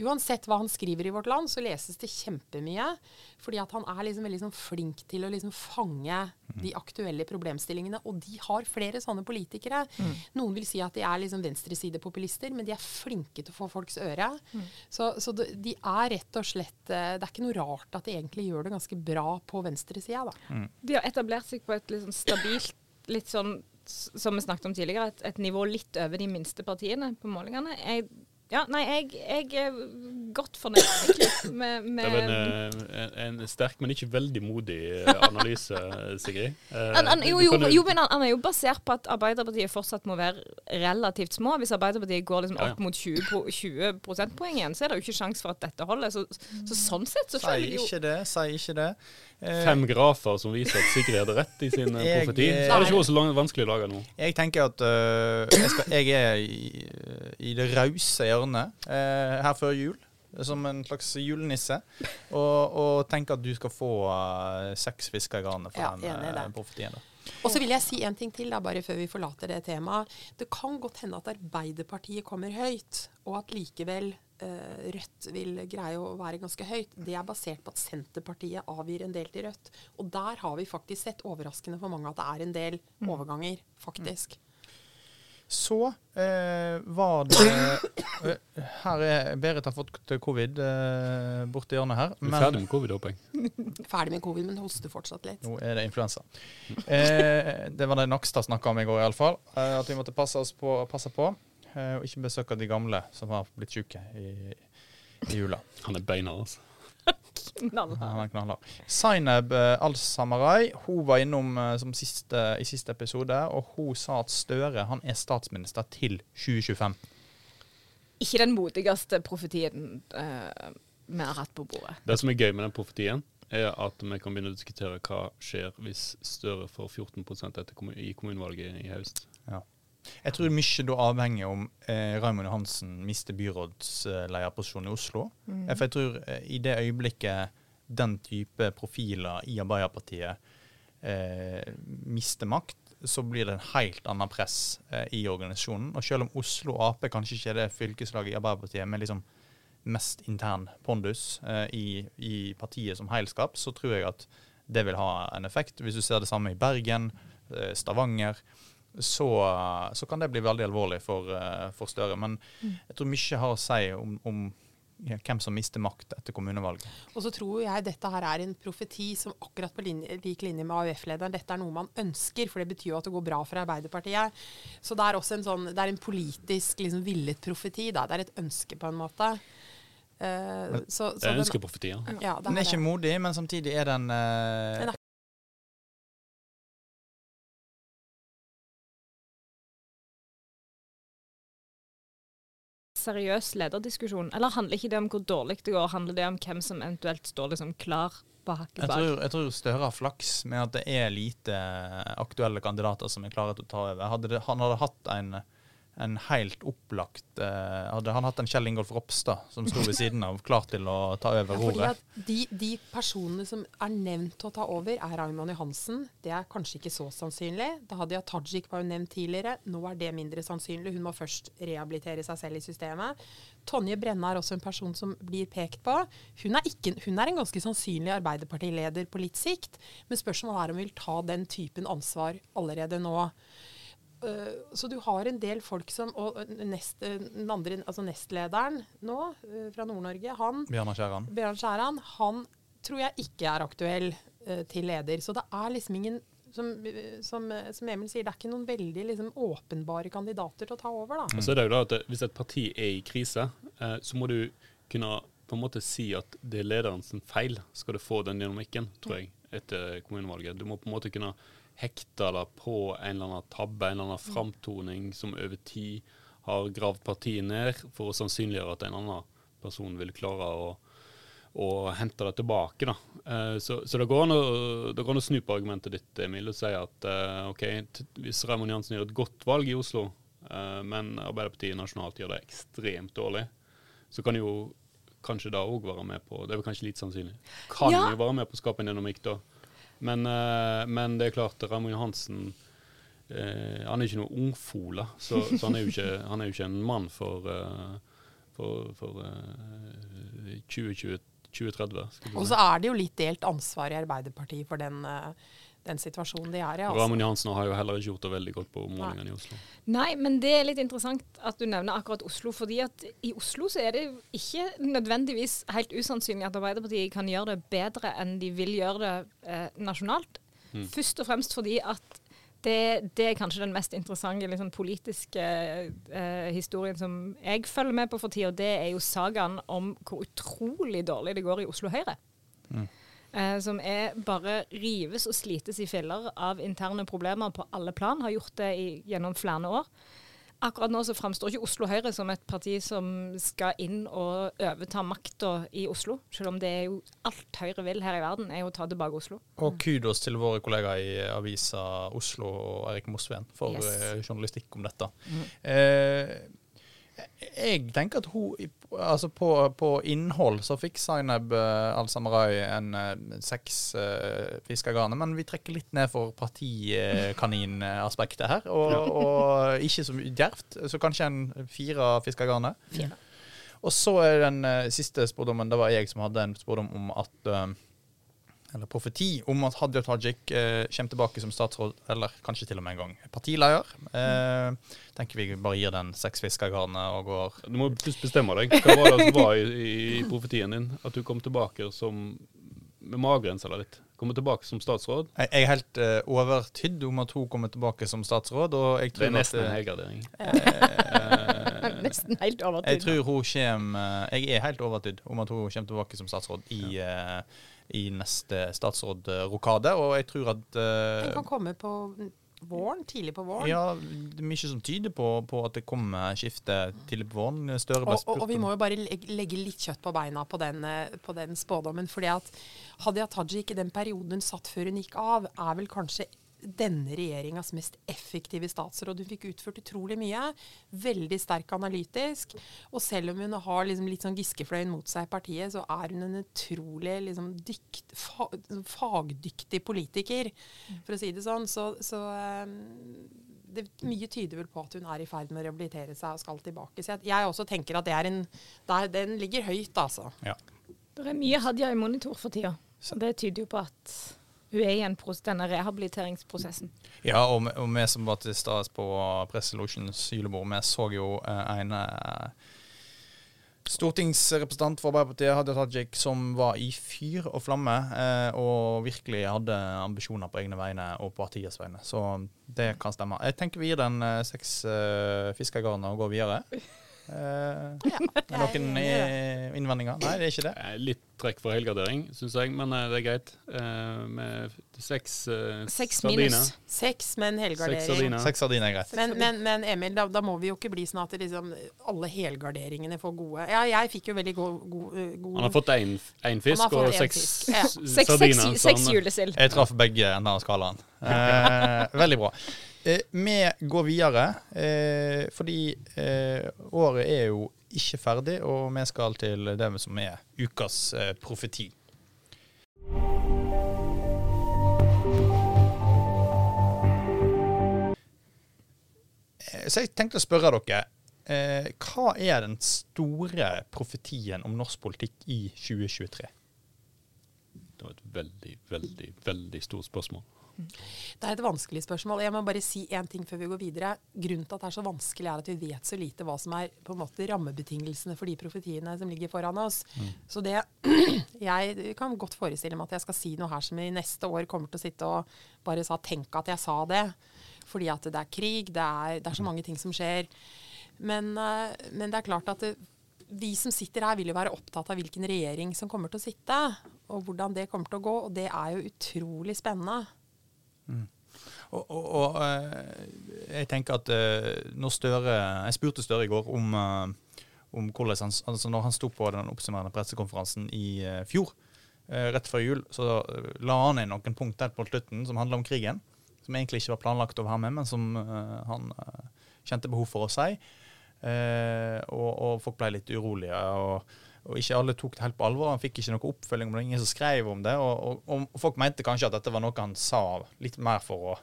Uansett hva han skriver i Vårt Land, så leses det kjempemye. Fordi at han er liksom veldig sånn flink til å liksom fange de aktuelle problemstillingene. Og de har flere sånne politikere. Noen vil si at de er liksom venstresidepopulister, men de er flinke til å få folks øre. Så, så de, er rett og slett eh, Det er ikke noe rart at de egentlig gjør det ganske bra på venstresida, da. De har etablert seg på et litt sånn stabilt, litt sånn som vi snakket om tidligere, et, et nivå litt over de minste partiene på målingene. Jeg, ja, nei, jeg, jeg er godt fornøyd egentlig med, Det med er en, eh, en, en sterk, men ikke veldig modig eh, analyse, Sigrid. Eh, an, han, du- jo, jo, jo, men han, er jo basert på at Arbeiderpartiet fortsatt må være relativt små. Hvis Arbeiderpartiet går liksom Ja, ja. opp mot 20, pro- 20 prosentpoeng igjen, så er det jo ikke sjanse for at dette holder. Så, så sånn sett så føler jeg jo ikke det, sier ikke det. Eh, Fem grafer som viser at Sigrid hadde rett i sin Jeg- profeti. Så er det ikke så lang, vanskelig å lage nå. Jeg tenker at øh, jeg, skal, jeg er i, i det rause hjørnet eh, her før jul. Som en slags julenisse. Og, og tenk at du skal få uh, seks fisker i garnet for Ja, den i øh, profetien. Og så vil jeg si en ting til, da, bare før vi forlater det temaet. Det kan godt hende at Arbeiderpartiet kommer høyt, og at likevel eh, Rødt vil greie å være ganske høyt. Det er basert på at Senterpartiet avgir en del til Rødt. Og der har vi faktisk sett, overraskende for mange, at det er en del overganger, faktisk. Så eh, var det øh, Her er Berit har fått covid eh, borti hjørnet her. Du er ferdig med covid, håper jeg. Ferdig med covid, men hoster fortsatt litt. Nå er det influensa. Eh, det var det Nakstad snakka om i går, iallfall. Eh, at vi måtte passe, oss på, passe på. Eh, og ikke besøke de gamle som har blitt syke i, i jula. Han er beinhard, altså. knall. Ja, han er knallhard. Zainab eh, Al-Samarai hun var innom eh, som siste, i siste episode, og hun sa at Støre han er statsminister til 2025. Ikke den modigste profetien eh, vi har hatt på bordet. Det som er gøy med den profetien, er at vi kan begynne å diskutere hva skjer hvis Støre får 14 etter kommun i kommunevalget i høst. Jeg tror mye da avhenger om eh, Raymond Johansen mister byrådslederposisjonen i Oslo. Mm. For jeg tror eh, i det øyeblikket den type profiler i Arbeiderpartiet eh, mister makt, så blir det en helt annen press eh, i organisasjonen. Og selv om Oslo Ap kanskje ikke er det fylkeslaget i Arbeiderpartiet med liksom mest intern pondus eh, i, i partiet som heilskap, så tror jeg at det vil ha en effekt. Hvis du ser det samme i Bergen, eh, Stavanger, så, så kan det bli veldig alvorlig for, eh, for Støre. Men jeg tror mye har å si om, om ja, hvem som mister makt etter kommunevalget. Og så tror jeg dette her er en profeti som akkurat på linje, lik linje med AUF-lederen, dette er noe man ønsker, for det betyr jo at det går bra for Arbeiderpartiet. Så det er også en sånn, det er en politisk liksom, villet profeti, da. Det er et ønske på en måte. Uh, så, Det er ønskeprofeti, ja. Ja, det Den er ikke modig, men samtidig er den eh, Seriøs lederdiskusjon. Eller handler ikke det om hvor dårlig det går, handler det om hvem som eventuelt står liksom klar på hakket jeg bak? tror, jeg tror Støre har flaks med at det er lite aktuelle kandidater som er klare til å ta over. Hadde det, han hadde hatt en, en helt opplagt eh, Hadde han hatt en Kjell Ingolf Ropstad som sto ved siden av, klar til å ta over Ja, roret. de, de personene som er nevnt til å ta over, er Raymond Johansen. Det er kanskje ikke så sannsynlig. Da Hadia Tajik var jo nevnt tidligere. Nå er det mindre sannsynlig. Hun må først rehabilitere seg selv i systemet. Tonje Brenna er også en person som blir pekt på. Hun er, ikke, hun er en ganske sannsynlig Arbeiderpartileder på litt sikt, men spørsmålet er om hun vil ta den typen ansvar allerede nå. Uh, så du har en del folk som Og uh, nest, uh, den andre, altså nestlederen nå, uh, fra Nord-Norge, han Bjørnar Skjæran. Bjørn Skjæran, han tror jeg ikke er aktuell eh, til leder. Så det er liksom ingen som, eh, som, eh, som Emil sier, det er ikke noen veldig liksom, åpenbare kandidater til å ta over, da. Og så er det jo da at Hvis et parti er i krise, eh, så må du kunne på en måte si at det er lederen sin feil, skal du få den dynamikken, tror jeg, etter kommunevalget. Du må på en måte kunne hekte det på en eller annen tabbe, en eller annen framtoning som over tid har gravd partiet ned, for å sannsynliggjøre at en annen person vil klare å, å hente det tilbake. Da. Eh, så så det, går å, det går an å snu på argumentet ditt, Emil, og si at eh, ok, hvis Raymond Jansen gjør et godt valg i Oslo, eh, men Arbeiderpartiet nasjonalt gjør det ekstremt dårlig, så kan jo kanskje da òg være med på Det er vel kanskje litt sannsynlig. Kan Ja. jo være med på å skape en dynamikk da. Men, eh, men det er klart, Raymond Johansen eh, Han er ikke noe ungfole, så, så han, er jo ikke, han er jo ikke en mann for, eh, for, for eh, 2020, 2030. Og så er det jo litt delt ansvar i Arbeiderpartiet for den, eh, den situasjonen de er i. Altså. Raymond Johansen har jo heller ikke gjort det veldig godt på målingene i Oslo. Nei, men det er litt interessant at du nevner akkurat Oslo. fordi at i Oslo så er det ikke nødvendigvis helt usannsynlig at Arbeiderpartiet kan gjøre det bedre enn de vil gjøre det eh, nasjonalt. Mm. Først og fremst fordi at Det, det er kanskje den mest interessante liksom, politiske eh, historien som jeg følger med på for tida. Det er jo sagaen om hvor utrolig dårlig det går i Oslo Høyre. Eh, som er bare rives og slites i filler av interne problemer på alle plan. Har gjort det i, gjennom flere år. Akkurat nå så framstår ikke Oslo Høyre som et parti som skal inn og overta makta i Oslo. Selv om det er jo alt Høyre vil her i verden, er jo å ta tilbake Oslo. Og kudos til våre kollegaer i avisa Oslo og Erik Mosveen for Yes. eh, journalistikk om dette. Eh, jeg tenker at hun Altså på, på innhold så fikk Zainab uh, Al-Samarai en uh, seks uh, fiskegarner, men vi trekker litt ned for partikaninaspektet her. Og, og ikke så djervt, så kanskje en fire fiskegarner. Og så er den eh, siste spådommen, det var jeg som hadde en spådom om at eh, Eller profeti om at Hadia Tajik eh, kommer tilbake som statsråd, eller kanskje til og med en gang partileder. Eh, tenker vi bare gir den seks fiskegarner og går Du må bestemme deg. Hva var det som var i, i profetien din? At du kom tilbake som med magerensa litt? Kommer tilbake som statsråd? Jeg jeg er helt eh, overtydd om at hun kommer tilbake som statsråd, og jeg Det er nesten at en eh, helgardering. eh, Nesten helt overtydd. Jeg tror hun kommer Jeg er helt overtydd om at hun kommer tilbake som statsråd i, eh, i neste statsrådrokade, og jeg tror at eh, Den kan komme på våren, tidlig på våren. Ja, det er mye som tyder på, på at det kommer skifte tidlig på våren. Støre ble Og, og, og vi må jo bare legge, legge litt kjøtt på beina på den, eh, på den spådommen. fordi at Hadia Tajik i den perioden hun satt før hun gikk av, er vel kanskje denne regjeringas mest effektive statsråd. Hun fikk utført utrolig mye. Veldig sterk analytisk. Og selv om hun har liksom litt sånn Giskefløyen mot seg i partiet, så er hun en utrolig liksom dykt, fa, fagdyktig politiker, for å si det sånn. Så, så eh, det, mye tyder vel på at hun er i ferd med å rehabilitere seg og skal tilbake. Så jeg, jeg også tenker at det er en der, Den ligger høyt, altså. Ja. Det er mye Hadia i monitor for tida. Så- Og det tyder jo på at hun er i denne rehabiliteringsprosessen. Ja, og, vi- som var til stede på Press Solutions julebord, vi så jo eh, en eh, stortingsrepresentant for Arbeiderpartiet, Hadia Tajik, som var i fyr og flamme, eh, og virkelig hadde ambisjoner på egne vegne og på partiets vegne. Så det kan stemme. Jeg tenker vi gir den seks fiskegarner og går videre. Eh, er noen eh, innvendinger? Nei, det er ikke det. Eh, Litt trekk for helgardering, syns jeg, men eh, det er greit. Eh, med seks eh, Seks sardiner. minus. Seks men Seks helgardering. sardiner. Seks sardiner er greit. Men, men, men Emil, da, da må vi jo ikke bli sånn at liksom, alle helgarderingene får gode Ja, jeg fikk jo veldig god, god, god Han har fått én fisk fått og en seks fisk, ja. s- Seks, seks, sardiner. så seks julesild. Jeg traff begge ender av skalaen. Eh, veldig bra. Eh, vi går videre, eh, fordi eh, året er jo ikke ferdig, og vi skal til det som er ukas profeti. Så jeg tenkte å spørre dere. Hva er den store profetien om norsk politikk i 2023? Det var et veldig, veldig, veldig stort spørsmål. Det er et vanskelig spørsmål. Jeg må bare si én ting før vi går videre. Grunnen til at det er så vanskelig, er at vi vet så lite hva som er på en måte rammebetingelsene for de profetiene som ligger foran oss. Så det Jeg kan godt forestille meg at jeg skal si noe her som i neste år kommer til å sitte og bare sa 'tenk at jeg sa det'. Fordi at det er krig, det er, det er så mange ting som skjer. Men, eh, men det er klart at det, vi som sitter her, vil jo være opptatt av hvilken regjering som kommer til å sitte, og hvordan det kommer til å gå. Og det er jo utrolig spennende. Og, og, og eh, jeg tenker at eh, når Støre Jeg spurte Støre i går om, eh, om hvordan han altså Når han sto på den oppsummerende pressekonferansen i fjor, rett før jul, så la han inn noen punkter på slutten som handla om krigen. Som egentlig ikke var planlagt å være med, men som han kjente behov for å si. Og, og folk ble litt urolige. og og ikke alle tok det helt på alvor. Han fikk ikke noe oppfølging, men ingen som skrev om det. Og, og, og folk mente kanskje at dette var noe han sa litt mer for å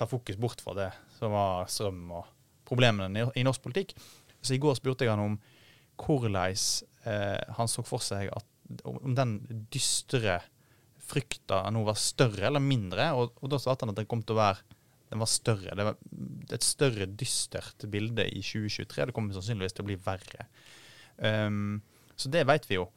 ta fokus bort fra det som var strøm og problemene i norsk politikk. Så i går spurte jeg han om hvordan eh, han så for seg at om den dystre frykta nå var større eller mindre, og, og da svarte han at den kom til å være den var større. Det var et større dystert bilde i 2023. Det kommer sannsynligvis til å bli verre. Um, så det vet vi jo.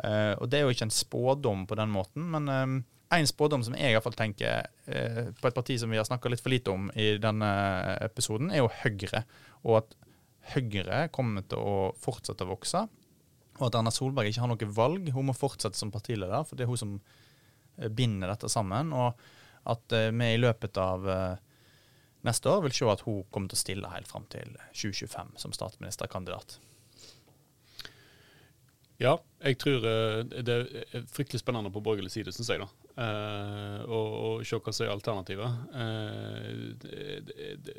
Uh, og det er jo ikke en spådom på den måten, men um, en spådom som jeg i hvert fall tenker uh, på et parti som vi har snakka litt for lite om i denne episoden, er jo Høyre. Og at Høyre kommer til å fortsette å vokse. Og at Erna Solberg ikke har noe valg. Hun må fortsette som partileder, for det er hun som binder dette sammen. Og at vi i løpet av neste år vil se at hun kommer til å stille helt fram til 2025 som statsministerkandidat. Ja, jeg tror eh, det er fryktelig spennende på borgerlig side, syns jeg. da. Eh, og, se hva som er alternativet. Eh, det, det,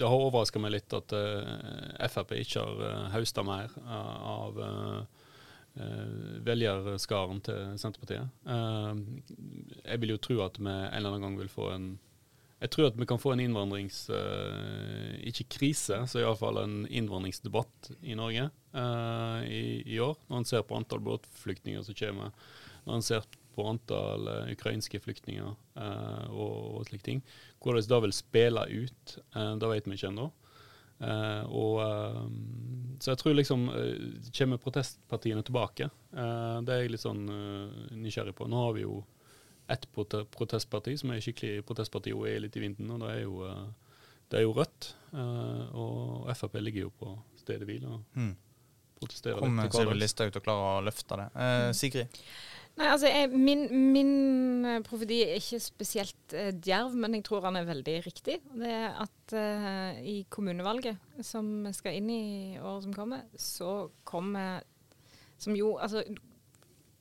det har overraska meg litt at eh, Frp ikke har hausta mer uh, av velgerskaren til Senterpartiet. jeg vil jo tro at vi en eller annen gang vil få en jeg tror at vi kan få en innvandrings... Uh, ikke krise, så iallfall en innvandringsdebatt i Norge uh, i, i, år. Når en ser på antall båtflyktninger som kommer, når en ser på antall uh, ukrainske flyktninger og, og slike ting. Hvordan det vil spille ut, det vet vi ikke ennå. og, så jeg tror liksom Kommer protestpartiene tilbake? det er jeg litt sånn nysgjerrig på. Nå har vi jo ett protestparti som er skikkelig protestparti og er litt i vinden, og det er jo, eh, det er jo Rødt. Eh, og Frp ligger jo på stedet hvil og mm. protesterer Kommer litt. Kommer Sylvi Listhaug til å klare å løfte det? Eh, mm. Sigrid? Nei, altså, jeg, min, min eh, profeti er ikke spesielt eh, djerv, men jeg tror han er veldig riktig. Det er at eh, i kommunevalget som skal inn i året som kommer, så kommer Som jo Altså,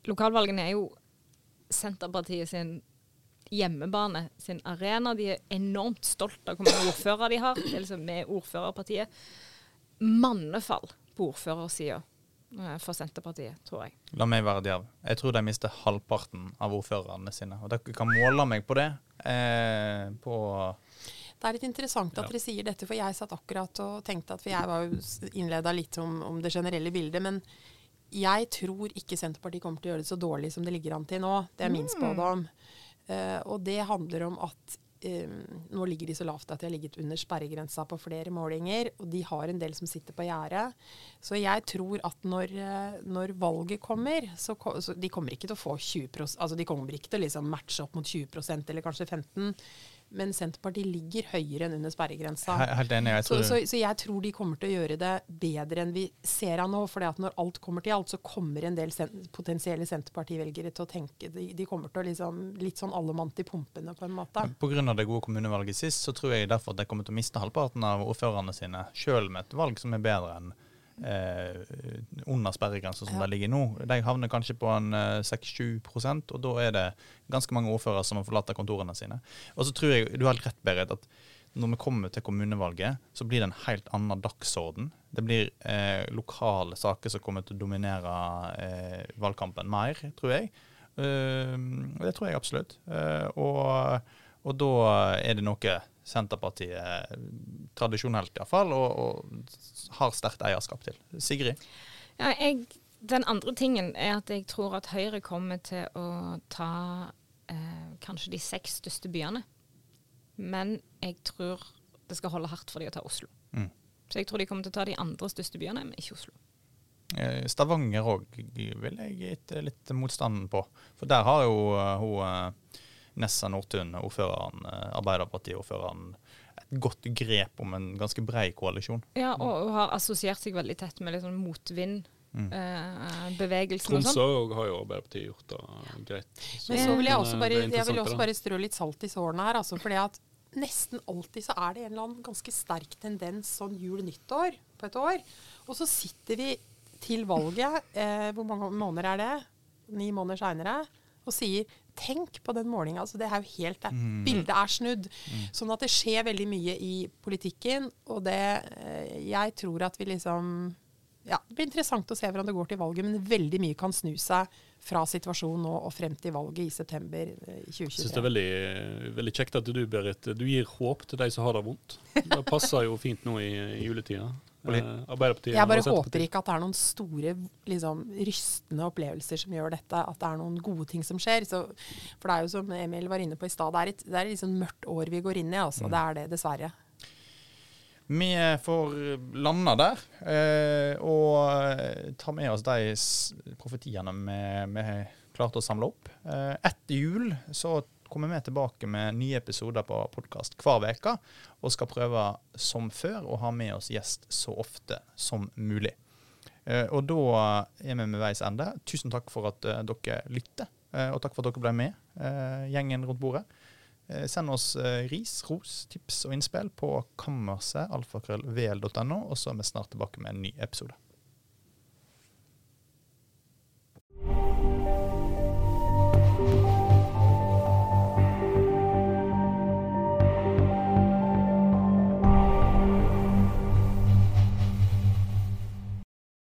lokalvalgene er jo Senterpartiet sin hjemmebane, sin arena. De er enormt stolt av hvor mange ordførere de har. Det er liksom med ordførerpartiet. Mannefall på ordførersida eh, for Senterpartiet, tror jeg. La meg være djerv. Jeg tror de mister halvparten av ordførerne sine. Og dere kan måle meg på det. Eh, på det er litt interessant at ja. dere sier dette, for jeg satt akkurat og tenkte at For jeg var jo innleda litt om, om, det generelle bildet. Men jeg tror ikke Senterpartiet kommer til å gjøre det så dårlig som det ligger an til nå. Det er min mm. spådom. Uh, og det handler om at um, nå ligger de så lavt at de har ligget under sperregrensa på flere målinger. Og de har en del som sitter på gjerdet. Så jeg tror at når, uh, når valget kommer, så, så, De kommer ikke til å få 20% altså de kommer ikke til å liksom matche opp mot 20% eller kanskje 15 men Senterpartiet ligger høyere enn under sperregrensa. Enig, jeg så, så, så, jeg tror de kommer til å gjøre det bedre enn vi ser av nå. For når alt kommer til alt, så kommer en del sen potensielle Senterparti-velgere til å tenke de, de, kommer til å liksom Litt sånn allemant i til pumpene, på en måte. Pga. det gode kommunevalget sist, så tror jeg derfor at de kommer til å miste halvparten av ordførerne sine, sjøl med et valg som er bedre enn eh, under sperregrensa som ja. de ligger nå. De havner kanskje på en eh, 6-7 og da er det ganske mange ordførere som har forlatt kontorene sine. Og så tror jeg du har helt rett, Berit, at når vi kommer til kommunevalget, så blir det en helt annen dagsorden. Det blir eh, lokale saker som kommer til å dominere eh, valgkampen mer, tror jeg. Uh, det tror jeg absolutt. Uh, og, og da er det noe Senterpartiet tradisjonelt iallfall, og, og har sterkt eierskap til. Sigrid? Ja, jeg, den andre tingen er at jeg tror at Høyre kommer til å ta eh, kanskje de seks største byene. Men jeg tror det skal holde hardt for de å ta Oslo. Mm. Så jeg tror de kommer til å ta de andre største byene, men ikke Oslo. Eh, Stavanger òg vil jeg gitt litt motstand på. For der har jo uh, hun Nessa Nordtun, ordføreren, uh, Arbeiderpartiordføreren, et godt grep om en ganske brei koalisjon. Ja, og hun har assosiert seg veldig tett med litt sånn motvind. Mm. bevegelsen bevegelsen og sånn. Har jo Arbeiderpartiet gjort det greit. Så Men så vil jeg også bare, jeg vil også bare strø litt salt i sårene her. Altså, fordi at nesten alltid så er det en eller annen ganske sterk tendens sånn jul-nyttår på et år. Og så sitter vi til valget, eh, hvor mange måneder er det? Ni måneder seinere, og sier tenk på den målinga. Altså, det er jo helt der. Mm. Bildet er snudd. Mm. Sånn at det skjer veldig mye i politikken, og det eh, Jeg tror at vi liksom ja, Det blir interessant å se hvordan det går til valget, men veldig mye kan snu seg fra situasjonen nå og frem til valget i september 2023. Eh, Jeg synes det er veldig, veldig kjekt at du, Berit, du gir håp til de som har det vondt. Det passer jo fint nå i, i juletida. Eh, Arbeiderpartiet Jeg bare håper ikke at det er noen store, liksom, rystende opplevelser som gjør dette. At det er noen gode ting som skjer. Så, for det er jo som Emil var inne på i stad, det er et, det er et liksom mørkt år vi går inn i. Altså. Mm. Det er det, dessverre. Vi får landa der eh, og ta med oss de profetiene vi, vi klarte å samle opp. Eh, etter jul så kommer vi tilbake med nye episoder på podkast hver uke, og skal prøve som før å ha med oss gjest så ofte som mulig. Eh, og da er vi med veis ende. Tusen takk for at eh, dere lytter, eh, og takk for at dere ble med, gjengen rundt bordet. Send oss ris, ros, tips og innspill på kammerset alfakrøllvl.no, og så er vi snart tilbake med en ny episode.